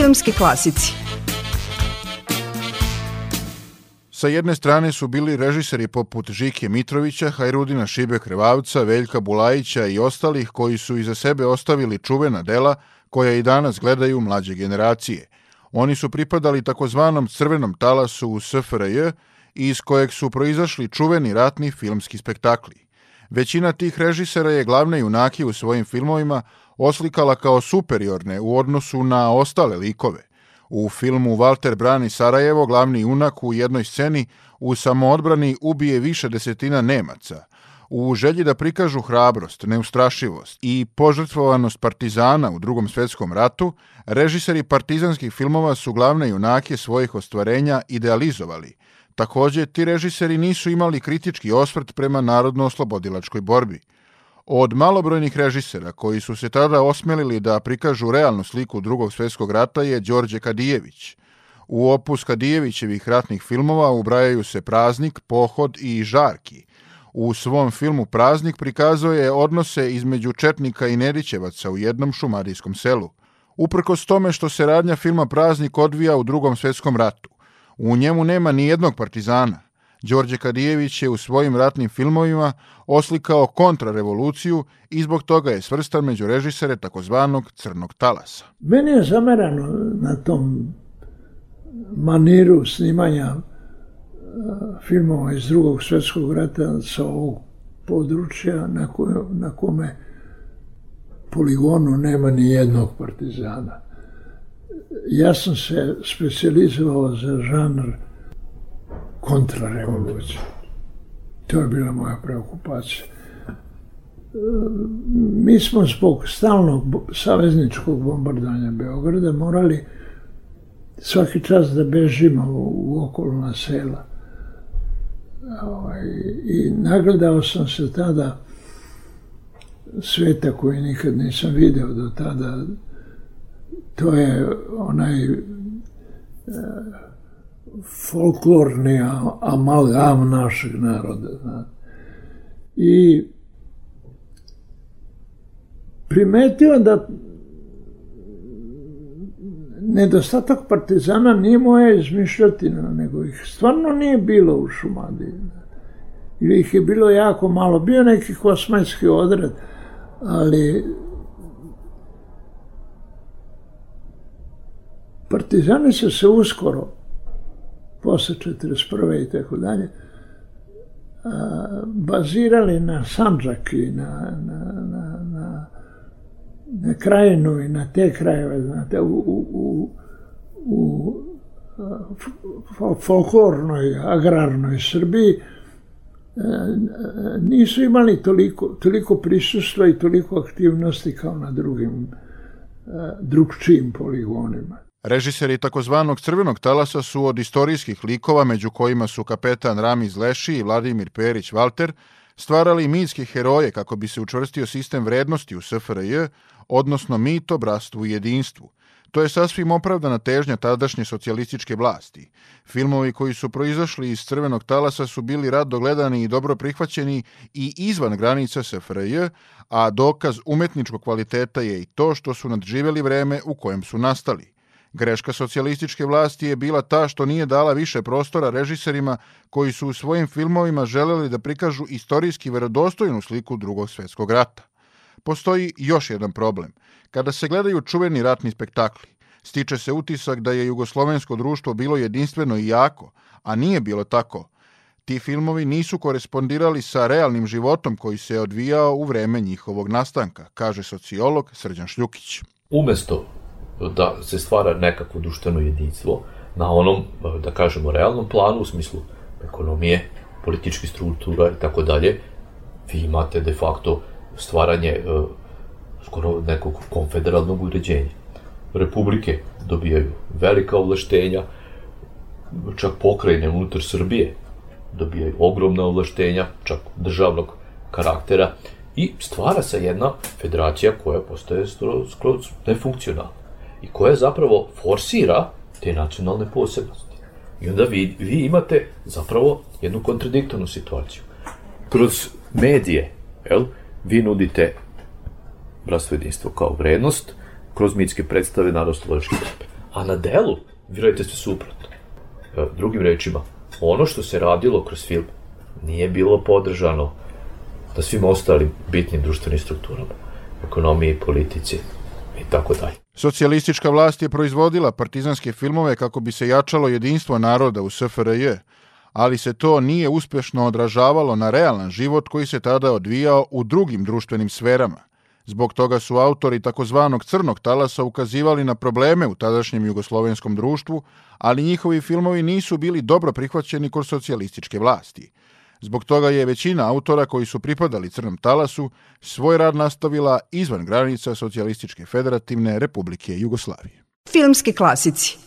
Filmski klasici Sa jedne strane su bili režiseri poput Žike Mitrovića, Hajrudina Šibe Krevavca, Veljka Bulajića i ostalih koji su iza sebe ostavili čuvena dela koja i danas gledaju mlađe generacije. Oni su pripadali takozvanom crvenom talasu u SFRJ iz kojeg su proizašli čuveni ratni filmski spektakli. Većina tih režisera je glavne junake u svojim filmovima oslikala kao superiorne u odnosu na ostale likove. U filmu Walter brani Sarajevo glavni junak u jednoj sceni u samoodbrani ubije više desetina Nemaca. U želji da prikažu hrabrost, neustrašivost i požrtvovanost partizana u drugom svetskom ratu, režiseri partizanskih filmova su glavne junake svojih ostvarenja idealizovali. Takođe, ti režiseri nisu imali kritički osvrt prema narodno-oslobodilačkoj borbi – Od malobrojnih režisera koji su se tada osmelili da prikažu realnu sliku drugog svetskog rata je Đorđe Kadijević. U opus Kadijevićevih ratnih filmova ubrajaju se Praznik, Pohod i Žarki. U svom filmu Praznik prikazao je odnose između Četnika i Nedićevaca u jednom šumadijskom selu. Uprkos tome što se radnja filma Praznik odvija u drugom svetskom ratu. U njemu nema ni jednog partizana, Đorđe Kadijević je u svojim ratnim filmovima oslikao kontrarevoluciju i zbog toga je svrstan među režisere takozvanog crnog talasa. Meni je zamerano na tom maniru snimanja filmova iz drugog svetskog rata sa ovog područja na, koje, na kome poligonu nema ni jednog partizana. Ja sam se specializovao za žanr kontrarevoluciju. To je bila moja preokupacija. Mi smo zbog stalnog savezničkog bombardovanja Beograda morali svaki čas da bežimo u okolna sela. Ovaj, I nagledao sam se tada sveta koji nikad nisam video do tada. To je onaj folklorni amalgam našeg naroda. I primetio da nedostatak partizana nije moja izmišljotina, nego ih stvarno nije bilo u Šumadiji. Ili ih je bilo jako malo. Bio neki kosmajski odred, ali partizani su se uskoro posle 41. i tako dalje, bazirali na Sanđak i na, na, na, na, na krajinu i na te krajeve, znate, u, u, u, u folklornoj, agrarnoj Srbiji, nisu imali toliko, toliko prisustva i toliko aktivnosti kao na drugim drugčijim poligonima. Režiseri takozvanog crvenog talasa su od istorijskih likova, među kojima su kapetan Ramiz Leši i Vladimir Perić Valter, stvarali mitske heroje kako bi se učvrstio sistem vrednosti u SFRJ, odnosno mito, bratstvu i jedinstvu. To je sasvim opravdana težnja tadašnje socijalističke vlasti. Filmovi koji su proizašli iz crvenog talasa su bili rado gledani i dobro prihvaćeni i izvan granica SFRJ, a dokaz umetničkog kvaliteta je i to što su nadživeli vreme u kojem su nastali. Greška socijalističke vlasti je bila ta što nije dala više prostora režiserima koji su u svojim filmovima želeli da prikažu istorijski verodostojnu sliku drugog svetskog rata. Postoji još jedan problem. Kada se gledaju čuveni ratni spektakli, stiče se utisak da je jugoslovensko društvo bilo jedinstveno i jako, a nije bilo tako. Ti filmovi nisu korespondirali sa realnim životom koji se odvijao u vreme njihovog nastanka, kaže sociolog Srđan Šljukić. Umesto da se stvara nekakvo društveno jedinstvo na onom, da kažemo, realnom planu, u smislu ekonomije, političkih struktura i tako dalje, vi imate de facto stvaranje e, skoro nekog konfederalnog uređenja. Republike dobijaju velika ovlaštenja, čak pokrajine unutar Srbije dobijaju ogromna ovlaštenja, čak državnog karaktera i stvara se jedna federacija koja postaje skroz nefunkcionalna i koja zapravo forsira te nacionalne posebnosti. I onda vi, vi imate zapravo jednu kontradiktornu situaciju. Kroz medije, jel, vi nudite bratstvo jedinstvo kao vrednost, kroz mitske predstave narodno borbe. A na delu, vjerujete ste suprotno. Drugim rečima, ono što se radilo kroz film nije bilo podržano da svim ostalim bitnim društvenim strukturama, ekonomiji, politici i tako dalje. Socijalistička vlast je proizvodila partizanske filmove kako bi se jačalo jedinstvo naroda u SFRJ, ali se to nije uspešno odražavalo na realan život koji se tada odvijao u drugim društvenim sferama. Zbog toga su autori takozvanog crnog talasa ukazivali na probleme u tadašnjem jugoslovenskom društvu, ali njihovi filmovi nisu bili dobro prihvaćeni kod socijalističke vlasti. Zbog toga je većina autora koji su pripadali crnom talasu svoj rad nastavila izvan granica Socijalističke federativne republike Jugoslavije. Filmski klasici